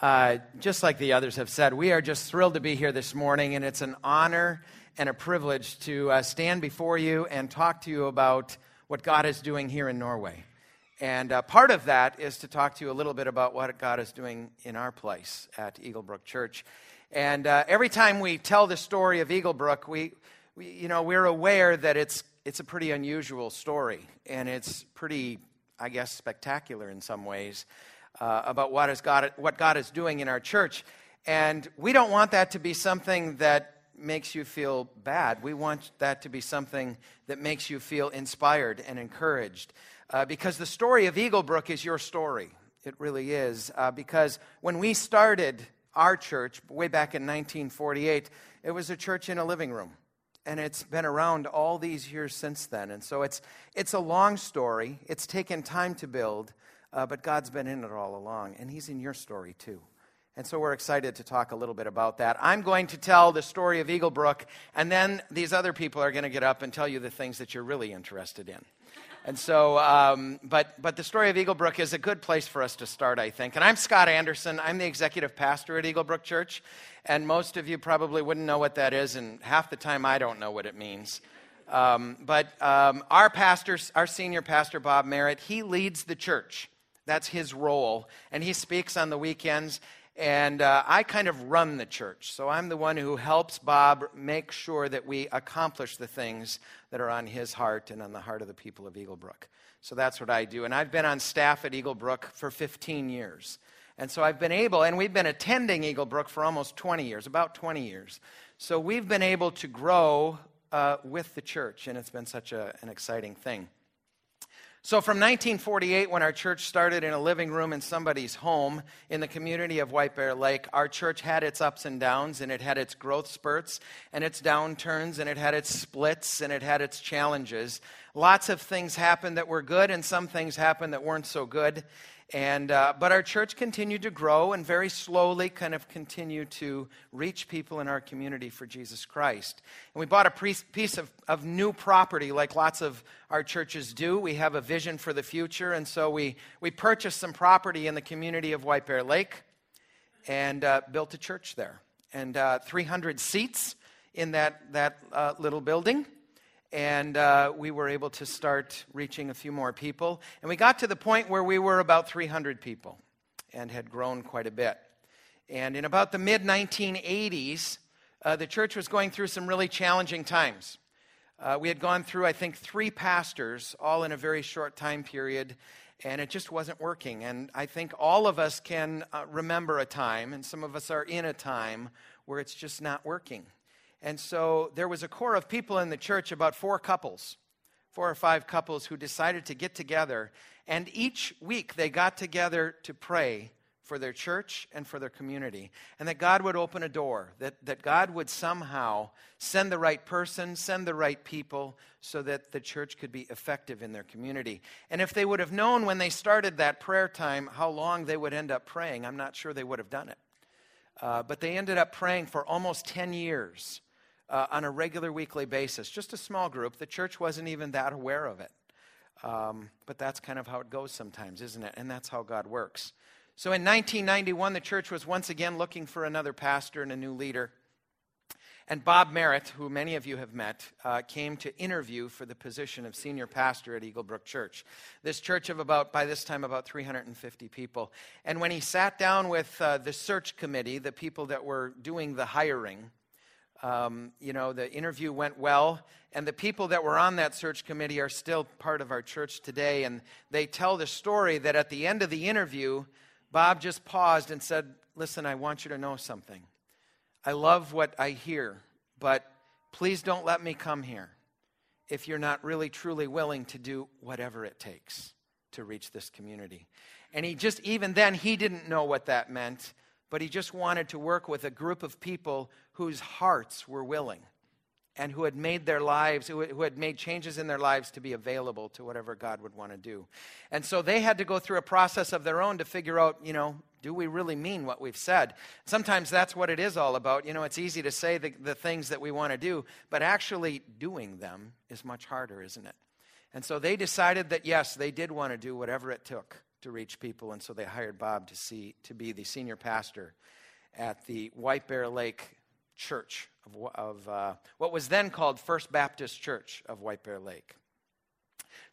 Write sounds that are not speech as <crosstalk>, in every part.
Uh, just like the others have said, we are just thrilled to be here this morning, and it's an honor and a privilege to uh, stand before you and talk to you about what God is doing here in Norway. And uh, part of that is to talk to you a little bit about what God is doing in our place at Eagle Brook Church. And uh, every time we tell the story of Eagle Brook, we, we, you know, we're aware that it's, it's a pretty unusual story, and it's pretty, I guess, spectacular in some ways uh, about what, is God, what God is doing in our church. And we don't want that to be something that makes you feel bad. We want that to be something that makes you feel inspired and encouraged. Uh, because the story of Eagle Brook is your story. It really is. Uh, because when we started our church way back in 1948, it was a church in a living room. And it's been around all these years since then. And so it's, it's a long story. It's taken time to build. Uh, but God's been in it all along, and He's in your story too. And so we're excited to talk a little bit about that. I'm going to tell the story of Eagle Brook, and then these other people are going to get up and tell you the things that you're really interested in. And so, um, but, but the story of Eagle Brook is a good place for us to start, I think. And I'm Scott Anderson. I'm the executive pastor at Eagle Brook Church. And most of you probably wouldn't know what that is, and half the time I don't know what it means. Um, but um, our pastor, our senior pastor, Bob Merritt, he leads the church. That's his role. And he speaks on the weekends. And uh, I kind of run the church. So I'm the one who helps Bob make sure that we accomplish the things that are on his heart and on the heart of the people of Eagle Brook. So that's what I do. And I've been on staff at Eagle Brook for 15 years. And so I've been able, and we've been attending Eagle Brook for almost 20 years, about 20 years. So we've been able to grow uh, with the church, and it's been such a, an exciting thing. So, from 1948, when our church started in a living room in somebody's home in the community of White Bear Lake, our church had its ups and downs, and it had its growth spurts, and its downturns, and it had its splits, and it had its challenges. Lots of things happened that were good, and some things happened that weren't so good. And, uh, but our church continued to grow and very slowly kind of continue to reach people in our community for Jesus Christ. And we bought a piece of, of new property like lots of our churches do. We have a vision for the future. And so we, we purchased some property in the community of White Bear Lake and uh, built a church there. And uh, 300 seats in that, that uh, little building and uh, we were able to start reaching a few more people. And we got to the point where we were about 300 people and had grown quite a bit. And in about the mid 1980s, uh, the church was going through some really challenging times. Uh, we had gone through, I think, three pastors, all in a very short time period, and it just wasn't working. And I think all of us can uh, remember a time, and some of us are in a time where it's just not working. And so there was a core of people in the church, about four couples, four or five couples, who decided to get together. And each week they got together to pray for their church and for their community. And that God would open a door, that, that God would somehow send the right person, send the right people, so that the church could be effective in their community. And if they would have known when they started that prayer time how long they would end up praying, I'm not sure they would have done it. Uh, but they ended up praying for almost 10 years uh, on a regular weekly basis. Just a small group. The church wasn't even that aware of it. Um, but that's kind of how it goes sometimes, isn't it? And that's how God works. So in 1991, the church was once again looking for another pastor and a new leader. And Bob Merritt, who many of you have met, uh, came to interview for the position of senior pastor at Eagle Brook Church. This church of about, by this time, about 350 people. And when he sat down with uh, the search committee, the people that were doing the hiring, um, you know, the interview went well, and the people that were on that search committee are still part of our church today. And they tell the story that at the end of the interview, Bob just paused and said, Listen, I want you to know something. I love what I hear, but please don't let me come here if you're not really truly willing to do whatever it takes to reach this community. And he just, even then, he didn't know what that meant but he just wanted to work with a group of people whose hearts were willing and who had made their lives, who, had made changes in their lives to be available to whatever God would want to do. And so they had to go through a process of their own to figure out, you know, do we really mean what we've said? Sometimes that's what it is all about. You know, it's easy to say the, the things that we want to do, but actually doing them is much harder, isn't it? And so they decided that yes, they did want to do whatever it took to reach people, and so they hired Bob to, see, to be the senior pastor at the White Bear Lake Church of, of uh, what was then called First Baptist Church of White Bear Lake.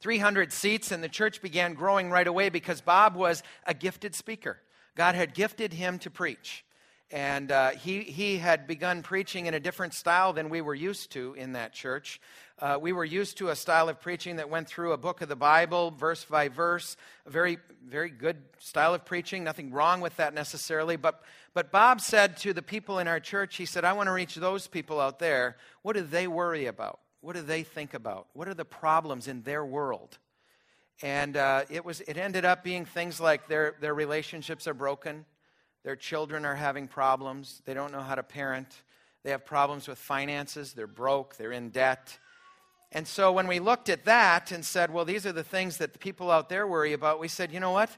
300 seats, and the church began growing right away because Bob was a gifted speaker. God had gifted him to preach. And uh, he, he had begun preaching in a different style than we were used to in that church. Uh, we were used to a style of preaching that went through a book of the Bible, verse by verse, a very, very good style of preaching. Nothing wrong with that necessarily. But, but Bob said to the people in our church, he said, I want to reach those people out there. What do they worry about? What do they think about? What are the problems in their world? And uh, it, was, it ended up being things like their, their relationships are broken their children are having problems. They don't know how to parent. They have problems with finances. They're broke. They're in debt. And so when we looked at that and said, well, these are the things that the people out there worry about, we said, you know what?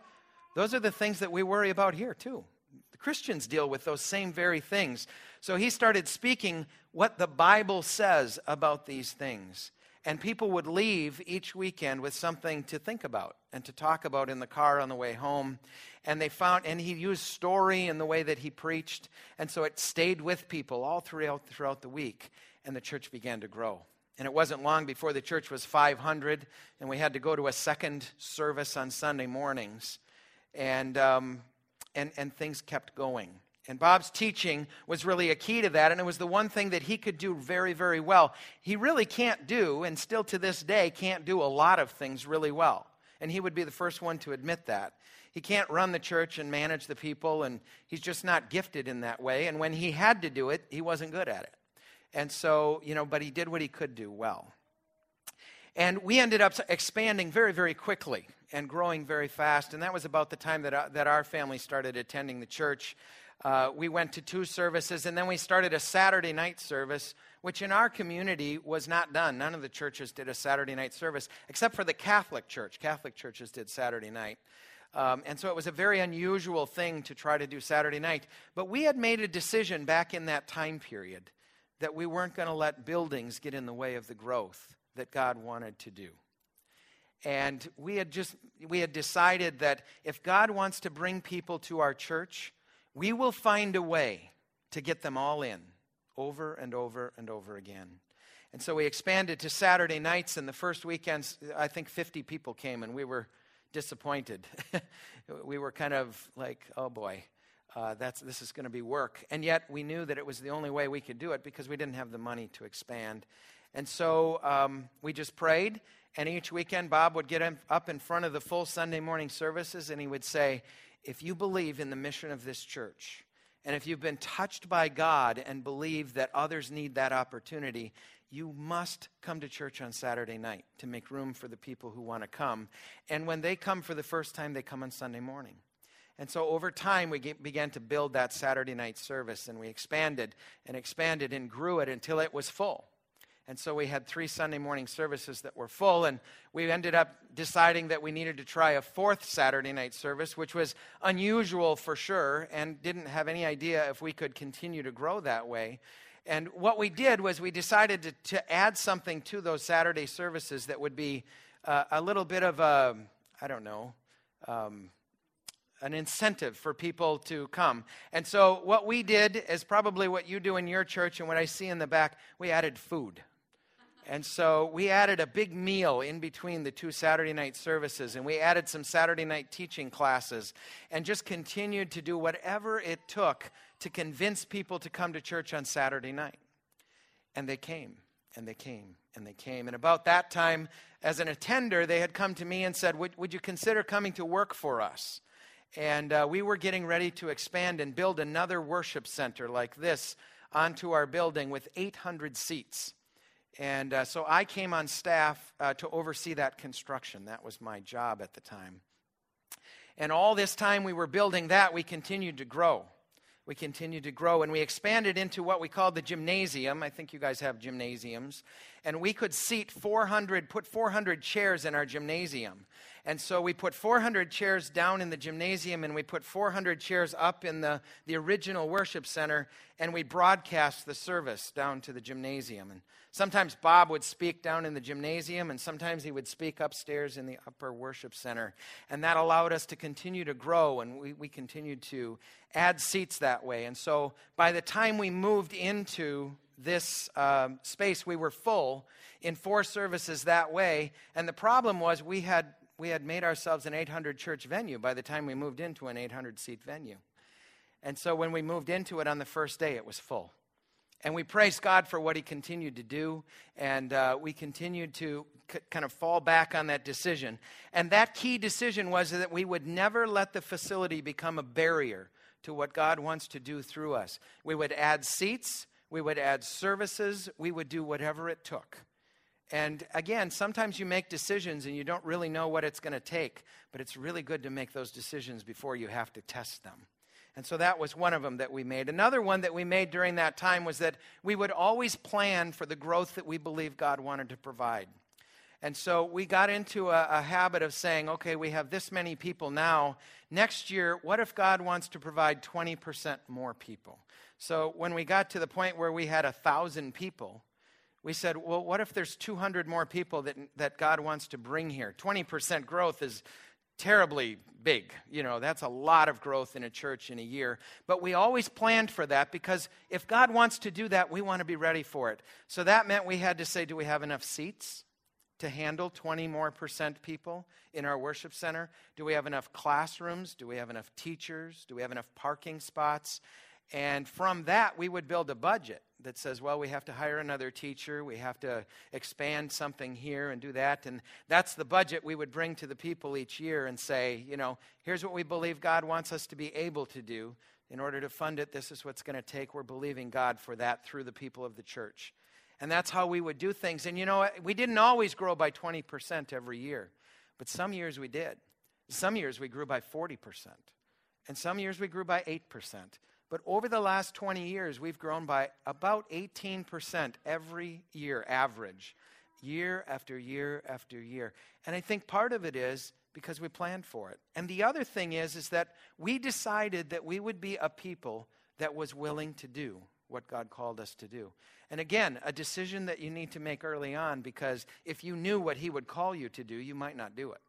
Those are the things that we worry about here, too. The Christians deal with those same very things. So he started speaking what the Bible says about these things. And people would leave each weekend with something to think about and to talk about in the car on the way home and they found and he used story in the way that he preached and so it stayed with people all throughout throughout the week and the church began to grow and it wasn't long before the church was 500 and we had to go to a second service on sunday mornings and um, and and things kept going and Bob's teaching was really a key to that, and it was the one thing that he could do very, very well. He really can't do, and still to this day, can't do a lot of things really well. And he would be the first one to admit that. He can't run the church and manage the people, and he's just not gifted in that way. And when he had to do it, he wasn't good at it. And so, you know, but he did what he could do well. And we ended up expanding very, very quickly and growing very fast. And that was about the time that, uh, that our family started attending the church. Uh, we went to two services, and then we started a Saturday night service, which in our community was not done. None of the churches did a Saturday night service, except for the Catholic Church. Catholic churches did Saturday night. Um, and so it was a very unusual thing to try to do Saturday night. But we had made a decision back in that time period that we weren't going to let buildings get in the way of the growth that God wanted to do. And we had just we had decided that if God wants to bring people to our church, we will find a way to get them all in over and over and over again. And so we expanded to Saturday nights, and the first weekends, I think 50 people came, and we were disappointed. <laughs> we were kind of like, oh boy, uh, that's, this is going to be work. And yet we knew that it was the only way we could do it because we didn't have the money to expand. And so um, we just prayed. And each weekend, Bob would get up in front of the full Sunday morning services and he would say, If you believe in the mission of this church, and if you've been touched by God and believe that others need that opportunity, you must come to church on Saturday night to make room for the people who want to come. And when they come for the first time, they come on Sunday morning. And so over time, we began to build that Saturday night service, and we expanded and expanded and grew it until it was full. And so we had three Sunday morning services that were full, and we ended up deciding that we needed to try a fourth Saturday night service, which was unusual for sure, and didn't have any idea if we could continue to grow that way. And what we did was we decided to, to add something to those Saturday services that would be uh, a little bit of a, I don't know, um, an incentive for people to come. And so what we did is probably what you do in your church and what I see in the back, we added food. And so we added a big meal in between the two Saturday night services, and we added some Saturday night teaching classes, and just continued to do whatever it took to convince people to come to church on Saturday night. And they came, and they came, and they came. And about that time, as an attender, they had come to me and said, Would, would you consider coming to work for us? And uh, we were getting ready to expand and build another worship center like this onto our building with 800 seats. And uh, so I came on staff uh, to oversee that construction. That was my job at the time. And all this time we were building that, we continued to grow we continued to grow and we expanded into what we called the gymnasium. I think you guys have gymnasiums. And we could seat 400, put 400 chairs in our gymnasium. And so we put 400 chairs down in the gymnasium and we put 400 chairs up in the, the original worship center and we broadcast the service down to the gymnasium. And sometimes Bob would speak down in the gymnasium and sometimes he would speak upstairs in the upper worship center. And that allowed us to continue to grow and we, we continued to add seats that way. And so by the time we moved into this uh, space, we were full in four services that way. And the problem was we had we had made ourselves an 800 church venue by the time we moved into an 800 seat venue. And so when we moved into it on the first day, it was full. And we praised God for what He continued to do. And uh, we continued to c- kind of fall back on that decision. And that key decision was that we would never let the facility become a barrier to what God wants to do through us. We would add seats, we would add services, we would do whatever it took. And again, sometimes you make decisions and you don't really know what it's going to take, but it's really good to make those decisions before you have to test them. And so that was one of them that we made. Another one that we made during that time was that we would always plan for the growth that we believe God wanted to provide. And so we got into a, a, habit of saying, okay, we have this many people now. Next year, what if God wants to provide 20% more people? So when we got to the point where we had a thousand people, we said, well, what if there's 200 more people that, that God wants to bring here? 20% growth is terribly big. You know, that's a lot of growth in a church in a year. But we always planned for that because if God wants to do that, we want to be ready for it. So that meant we had to say, do we have enough seats? To handle 20 more percent people in our worship center? Do we have enough classrooms? Do we have enough teachers? Do we have enough parking spots? And from that, we would build a budget that says, well, we have to hire another teacher, we have to expand something here and do that. And that's the budget we would bring to the people each year and say, you know, here's what we believe God wants us to be able to do. In order to fund it, this is what's going to take. We're believing God for that through the people of the church. And that's how we would do things. And you know, we didn't always grow by 20% every year, but some years we did. Some years we grew by 40%, and some years we grew by 8%. But over the last 20 years, we've grown by about 18% every year, average, year after year after year. And I think part of it is because we planned for it. And the other thing is, is that we decided that we would be a people that was willing to do what God called us to do. And again, a decision that you need to make early on because if you knew what He would call you to do, you might not do it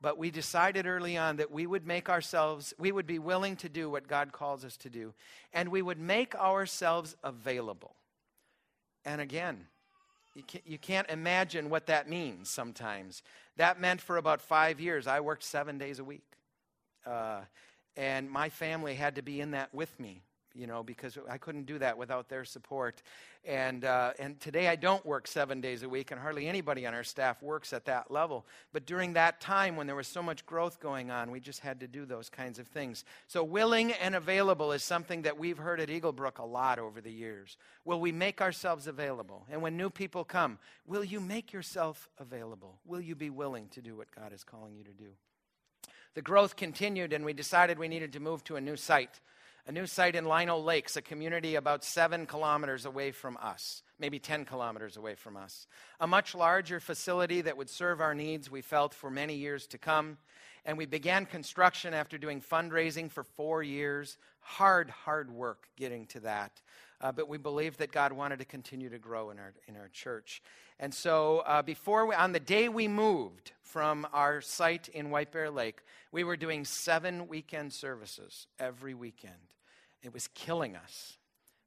but we decided early on that we would make ourselves, we would be willing to do what God calls us to do, and we would make ourselves available. And again, you can't imagine what that means sometimes. That meant for about five years, I worked seven days a week. Uh, and my family had to be in that with me you know, because I couldn't do that without their support. And, uh, and today I don't work seven days a week, and hardly anybody on our staff works at that level. But during that time when there was so much growth going on, we just had to do those kinds of things. So, willing and available is something that we've heard at Eagle Brook a lot over the years. Will we make ourselves available? And when new people come, will you make yourself available? Will you be willing to do what God is calling you to do? The growth continued, and we decided we needed to move to a new site a new site in Lino Lakes, a community about seven kilometers away from us, maybe 10 kilometers away from us. A much larger facility that would serve our needs, we felt, for many years to come. And we began construction after doing fundraising for four years. Hard, hard work getting to that. Uh, but we believed that God wanted to continue to grow in our, in our church. And so, uh, before we, on the day we moved from our site in White Bear Lake, we were doing seven weekend services every weekend. It was killing us.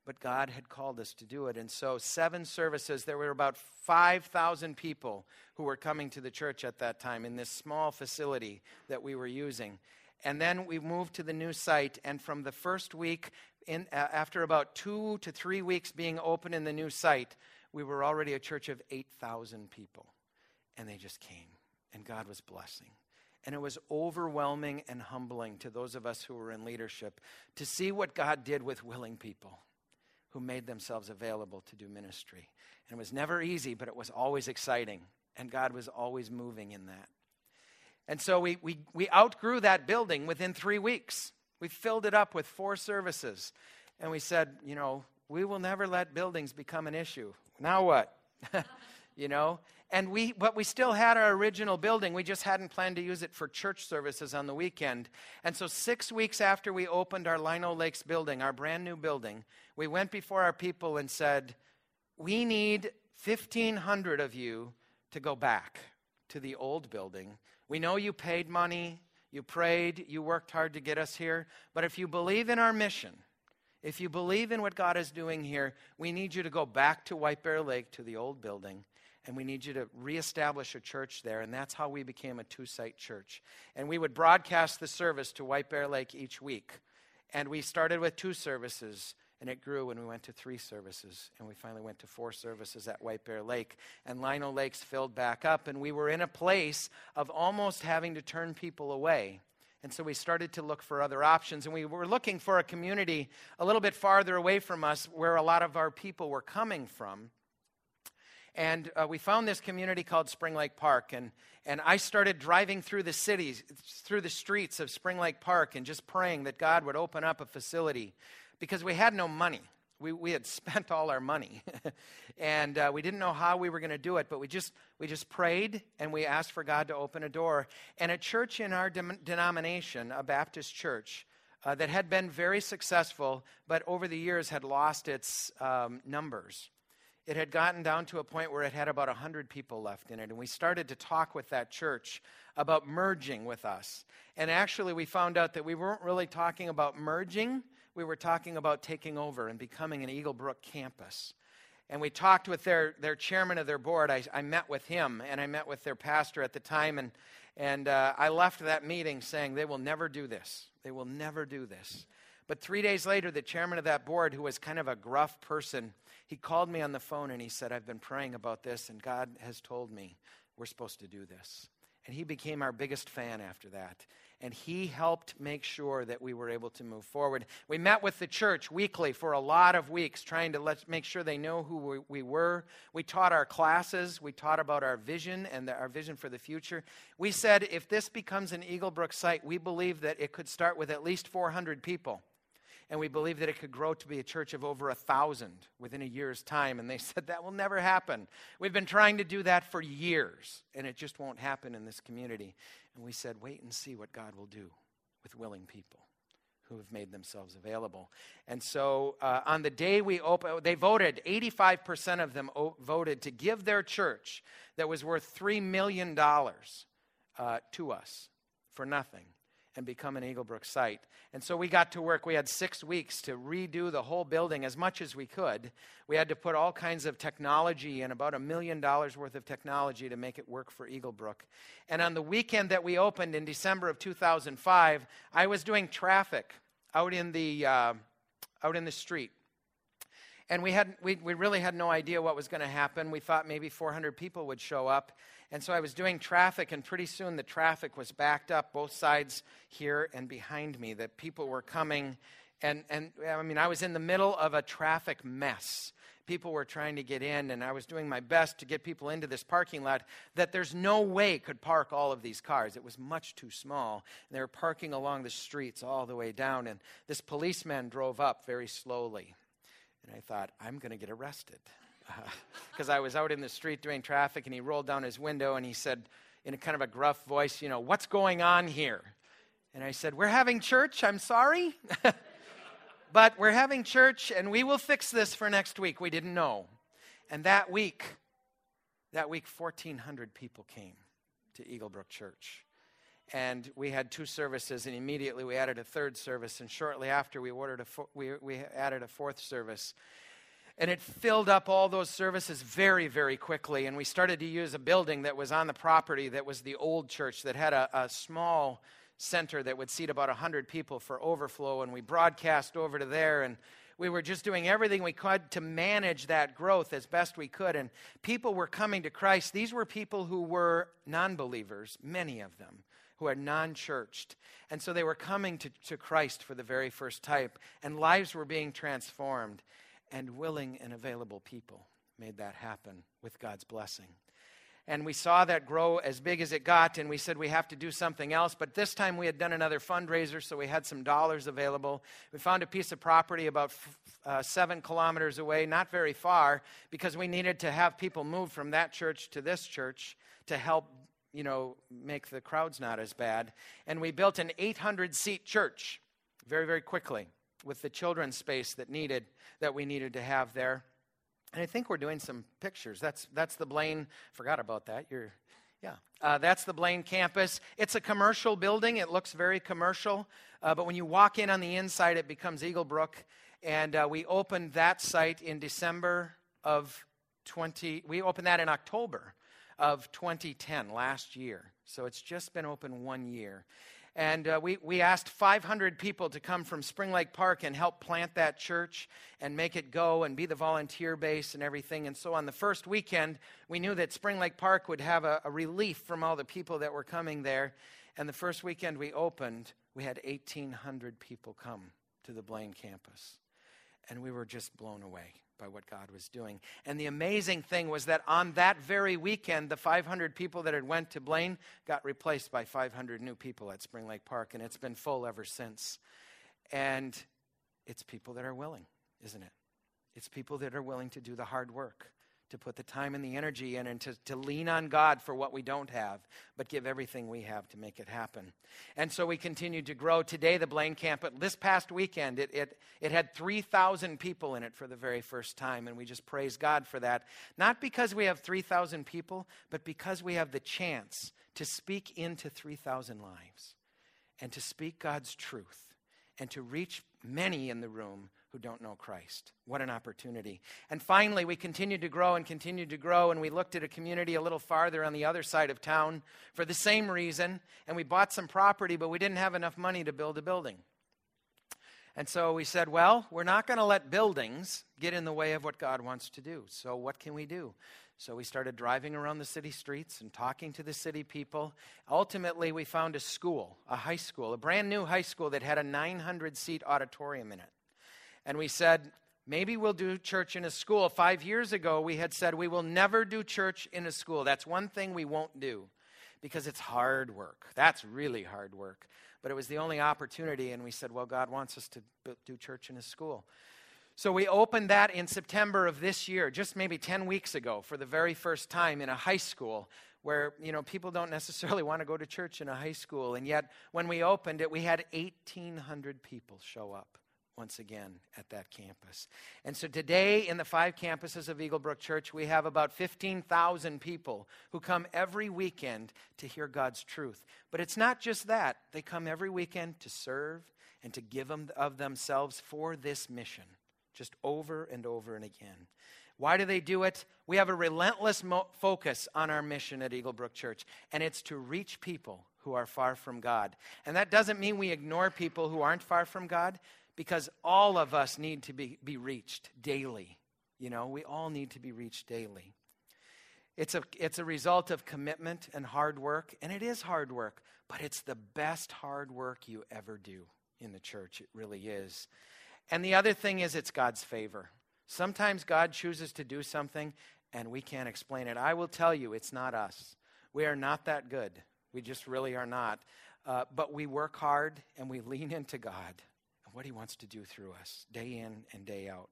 But God had called us to do it. And so, seven services, there were about 5,000 people who were coming to the church at that time in this small facility that we were using. And then we moved to the new site. And from the first week, in, uh, after about two to three weeks being open in the new site, we were already a church of 8,000 people. And they just came. And God was blessing. And it was overwhelming and humbling to those of us who were in leadership to see what God did with willing people who made themselves available to do ministry. And it was never easy, but it was always exciting. And God was always moving in that. And so we, we, we outgrew that building within three weeks. We filled it up with four services. And we said, you know, we will never let buildings become an issue. Now what? <laughs> you know? And we, but we still had our original building. We just hadn't planned to use it for church services on the weekend. And so, six weeks after we opened our Lino Lakes building, our brand new building, we went before our people and said, We need 1,500 of you to go back to the old building. We know you paid money, you prayed, you worked hard to get us here, but if you believe in our mission, if you believe in what God is doing here, we need you to go back to White Bear Lake to the old building and we need you to reestablish a church there. And that's how we became a two site church. And we would broadcast the service to White Bear Lake each week. And we started with two services, and it grew, when we went to three services. And we finally went to four services at White Bear Lake. And Lino Lakes filled back up, and we were in a place of almost having to turn people away. And so we started to look for other options. And we were looking for a community a little bit farther away from us where a lot of our people were coming from. And uh, we found this community called Spring Lake Park. And, and I started driving through the cities, through the streets of Spring Lake Park, and just praying that God would open up a facility because we had no money. We, we had <laughs> spent all our money. <laughs> and uh, we didn't know how we were going to do it, but we just, we just prayed and we asked for God to open a door. And a church in our de- denomination, a Baptist church, uh, that had been very successful, but over the years had lost its um, numbers it had gotten down to a point where it had about 100 people left in it. And we started to talk with that church about merging with us. And actually, we found out that we weren't really talking about merging, we were talking about taking over and becoming an Eagle Brook campus. And we talked with their, their chairman of their board. I, I met with him, and I met with their pastor at the time. And, and uh, I left that meeting saying, They will never do this. They will never do this. But three days later, the chairman of that board, who was kind of a gruff person, he called me on the phone and he said, I've been praying about this, and God has told me we're supposed to do this. And he became our biggest fan after that. And he helped make sure that we were able to move forward. We met with the church weekly for a lot of weeks, trying to let, make sure they know who we, we were. We taught our classes. We taught about our vision and the, our vision for the future. We said if this becomes an Eagle Brook site, we believe that it could start with at least 400 people and we believe that it could grow to be a church of over a thousand within a year's time. And they <laughs> said that will never happen. We've been trying to do that for years, and it just won't happen in this community. And we said, wait and see what God will do with willing people who have made themselves available. And so uh, on the day we opened, they voted, 85% of them o- voted to give their church that was worth $3 million uh, to us for nothing and become an Eagle Brook site. And so we got to work. We had six weeks to redo the whole building as much as we could. We had to put all kinds of technology and about a million dollars worth of technology to make it work for Eagle Brook. And on the weekend that we opened in December of 2005, I was doing traffic out in the, uh, out in the street. And we, had, we, we really had no idea what was going to happen. We thought maybe 400 people would show up. And so I was doing traffic, and pretty soon the traffic was backed up both sides here and behind me, that people were coming. And, and I mean, I was in the middle of a traffic mess. People were trying to get in, and I was doing my best to get people into this parking lot that there's no way could park all of these cars. It was much too small. And they were parking along the streets all the way down, and this policeman drove up very slowly. And I thought, I'm going to get arrested <laughs> because uh, I was out in the street doing traffic, and he rolled down his window and he said, in a kind of a gruff voice, you know, what's going on here? And I said, We're having church. I'm sorry. <laughs> but we're having church, and we will fix this for next week. We didn't know. And that week, that week, 1,400 people came to Eagle Brook Church. And we had two services, and immediately we added a third service. And shortly after, we, ordered a fo- we, we added a fourth service. And it filled up all those services very, very quickly. And we started to use a building that was on the property that was the old church that had a, a small center that would seat about 100 people for overflow. And we broadcast over to there. And we were just doing everything we could to manage that growth as best we could. And people were coming to Christ. These were people who were non believers, many of them, who are non churched. And so they were coming to, to Christ for the very first time. And lives were being transformed and willing and available people made that happen with God's blessing. And we saw that grow as big as it got, and we said we have to do something else. But this time we had done another fundraiser, so we had some dollars available. We found a piece of property about uh, seven kilometers away, not very far, because we needed to have people move from that church to this church to help you know, make the crowds not as bad. And we built an 800 seat church very, very quickly with the children's space that needed that we needed to have there. And I think we're doing some pictures. That's that's the Blaine. Forgot about that. You're, yeah. Uh, that's the Blaine campus. It's a commercial building. It looks very commercial, uh, but when you walk in on the inside, it becomes Eagle Brook. And uh, we opened that site in December of 20. We opened that in October of 2010, last year. So it's just been open one year. And uh, we, we asked 500 people to come from Spring Lake Park and help plant that church and make it go and be the volunteer base and everything. And so on the first weekend, we knew that Spring Lake Park would have a, a relief from all the people that were coming there. And the first weekend we opened, we had 1,800 people come to the Blaine campus. And we were just blown away by what God was doing. And the amazing thing was that on that very weekend, the 500 people that had went to Blaine got replaced by 500 new people at Spring Lake Park, and it's been full ever since. And it's people that are willing, isn't it? It's people that are willing to do the hard work to put the time and the energy in and to, to lean on God for what we don't have, but give everything we have to make it happen. And so we continued to grow. Today, the Blaine Camp, but this past weekend, it, it, it had 3,000 people in it for the very first time, and we just praise God for that. Not because we have 3,000 people, but because we have the chance to speak into 3,000 lives and to speak God's truth and to reach many in the room who don't know Christ. What an opportunity. And finally, we continued to grow and continued to grow, and we looked at a community a little farther on the other side of town for the same reason, and we bought some property, but we didn't have enough money to build a building. And so we said, well, we're not going to let buildings get in the way of what God wants to do. So what can we do? So we started driving around the city streets and talking to the city people. Ultimately, we found a school, a high school, a brand new high school that had a 900 seat auditorium in it and we said, maybe we'll do church in a school. Five years ago, we had said we will never do church in a school. That's one thing we won't do because it's hard work. That's really hard work. But it was the only opportunity, and we said, well, God wants us to do church in a school. So we opened that in September of this year, just maybe 10 weeks ago, for the very first time in a high school where, you know, people don't necessarily <laughs> want to go to church in a high school. And yet, when we opened it, we had 1,800 people show up once again at that campus. And so today, in the five campuses of Eagle Brook Church, we have about 15,000 people who come every weekend to hear God's truth. But it's not just that, they come every weekend to serve and to give them of themselves for this mission, just over and over and again. Why do they do it? We have a relentless mo- focus on our mission at Eagle Brook Church, and it's to reach people who are far from God. And that doesn't mean we ignore people who aren't far from God because all of us need to be, be reached daily. You know, we all need to be reached daily. It's a, it's a result of commitment and hard work, and it is hard work, but it's the best hard work you ever do in the church. It really is. And the other thing is, it's God's favor. Sometimes God chooses to do something, and we can't explain it. I will tell you, it's not us. We are not that good. We just really are not. Uh, but we work hard and we lean into God what He wants to do through us, day in and day out.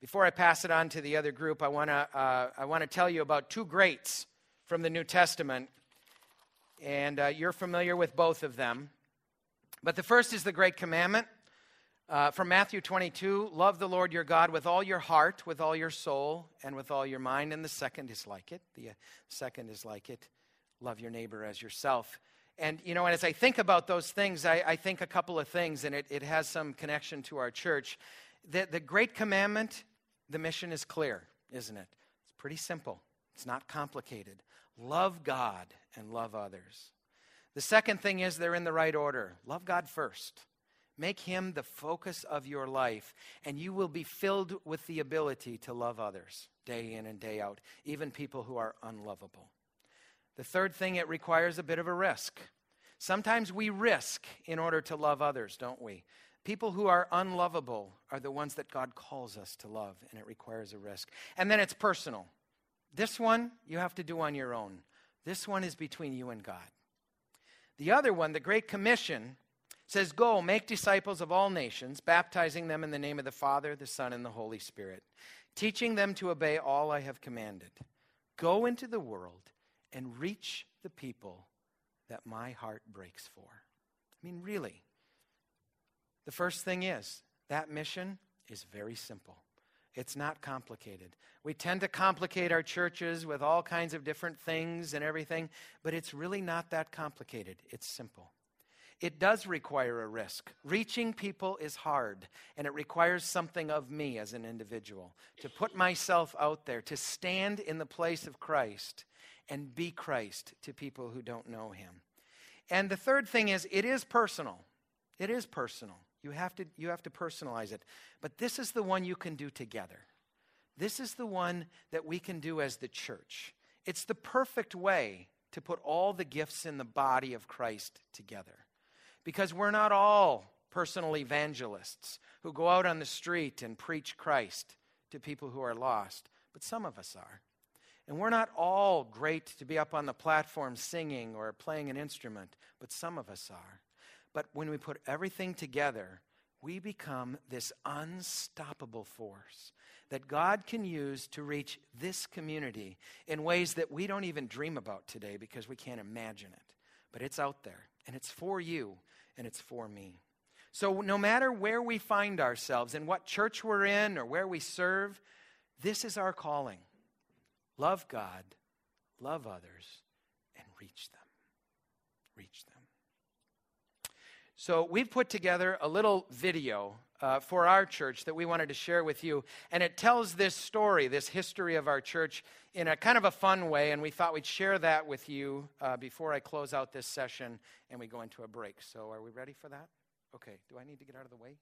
Before I pass it on to the other group, I want to uh, I want to tell you about two greats from the New Testament, and uh, you're familiar with both of them. But the first is the Great Commandment uh, from Matthew 22 Love the Lord your God with all your heart, with all your soul, and with all your mind. And the second is like it. The uh, second is like it love your neighbor as yourself. And, you know, and as I think about those things, I, I think a couple of things, and it, it has some connection to our church. The, the Great Commandment, the mission is clear, isn't it? It's pretty simple, it's not complicated. Love God and love others. The second thing is they're in the right order. Love God first. Make him the focus of your life, and you will be filled with the ability to love others day in and day out, even people who are unlovable. The third thing, it requires a bit of a risk. Sometimes we risk in order to love others, don't we? People who are unlovable are the ones that God calls us to love, and it requires a risk. And then it's personal. This one you have to do on your own. This one is between you and God. The other one, the Great Commission, says, Go, make disciples of all nations, baptizing them in the name of the Father, the Son, and the Holy Spirit, teaching them to obey all I have commanded. Go into the world and reach the people that my heart breaks for. I mean, really. The first thing is that mission is very simple. It's not complicated. We tend to complicate our churches with all kinds of different things and everything, but it's really not that complicated. It's simple. It does require a risk. Reaching people is hard, and it requires something of me as an individual to put myself out there, to stand in the place of Christ and be Christ to people who don't know him. And the third thing is, it is personal. It is personal. You have to, you have to personalize it. But this is the one you can do together. This is the one that we can do as the church. It's the perfect way to put all the gifts in the body of Christ together. Because we're not all personal evangelists who go out on the street and preach Christ to people who are lost, but some of us are. And we're not all great to be up on the platform singing or playing an instrument, but some of us are. But when we put everything together, we become this unstoppable force that God can use to reach this community in ways that we don't even dream about today because we can't imagine it. But it's out there, and it's for you, and it's for me. So, no matter where we find ourselves, in what church we're in, or where we serve, this is our calling love God, love others, and reach them. Reach them. So, we've put together a little video uh, for our church that we wanted to share with you. And it tells this story, this history of our church, in a kind of a fun way. And we thought we'd share that with you uh, before I close out this session and we go into a break. So, are we ready for that? Okay. Do I need to get out of the way?